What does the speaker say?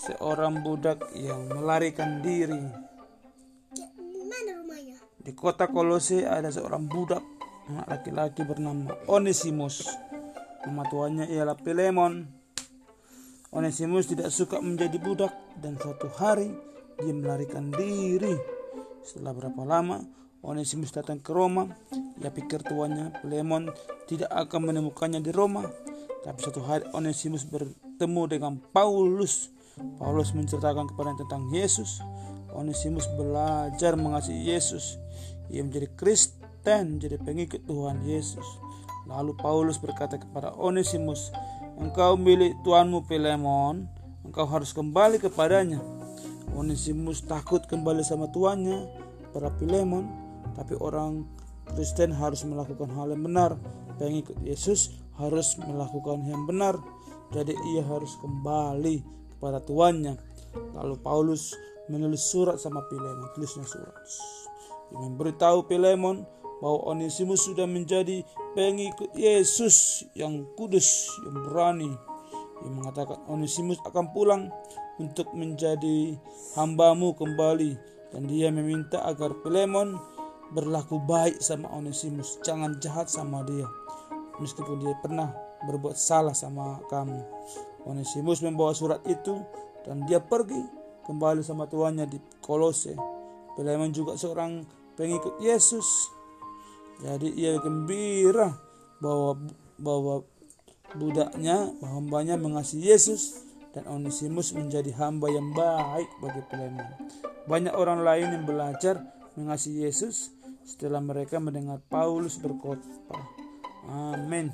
seorang budak yang melarikan diri. Ya, mana rumahnya? Di kota Kolose ada seorang budak anak laki-laki bernama Onesimus. Nama tuannya ialah Pilemon. Onesimus tidak suka menjadi budak dan suatu hari dia melarikan diri. Setelah berapa lama Onesimus datang ke Roma. Ia pikir tuannya Pilemon tidak akan menemukannya di Roma. Tapi suatu hari Onesimus bertemu dengan Paulus. Paulus menceritakan kepada tentang Yesus. Onesimus belajar mengasihi Yesus. Ia menjadi Kristen, menjadi pengikut Tuhan Yesus. Lalu Paulus berkata kepada Onesimus, "Engkau milik tuanmu Pilemon, engkau harus kembali kepadanya." Onesimus takut kembali sama tuannya, para Pilemon, tapi orang Kristen harus melakukan hal yang benar. Pengikut Yesus harus melakukan yang benar. Jadi ia harus kembali kepada tuannya. Lalu Paulus menulis surat sama Pilemon, tulisnya surat. Dia memberitahu Pilemon bahwa Onesimus sudah menjadi pengikut Yesus yang kudus, yang berani. Ia mengatakan Onesimus akan pulang untuk menjadi hambamu kembali dan dia meminta agar Pilemon berlaku baik sama Onesimus, jangan jahat sama dia. Meskipun dia pernah berbuat salah sama kamu. Onesimus membawa surat itu dan dia pergi kembali sama tuannya di Kolose. Pilemon juga seorang pengikut Yesus. Jadi ia gembira bahwa bahwa budaknya, hambanya mengasihi Yesus dan Onesimus menjadi hamba yang baik bagi Pilemon. Banyak orang lain yang belajar mengasihi Yesus setelah mereka mendengar Paulus berkhotbah. Amin.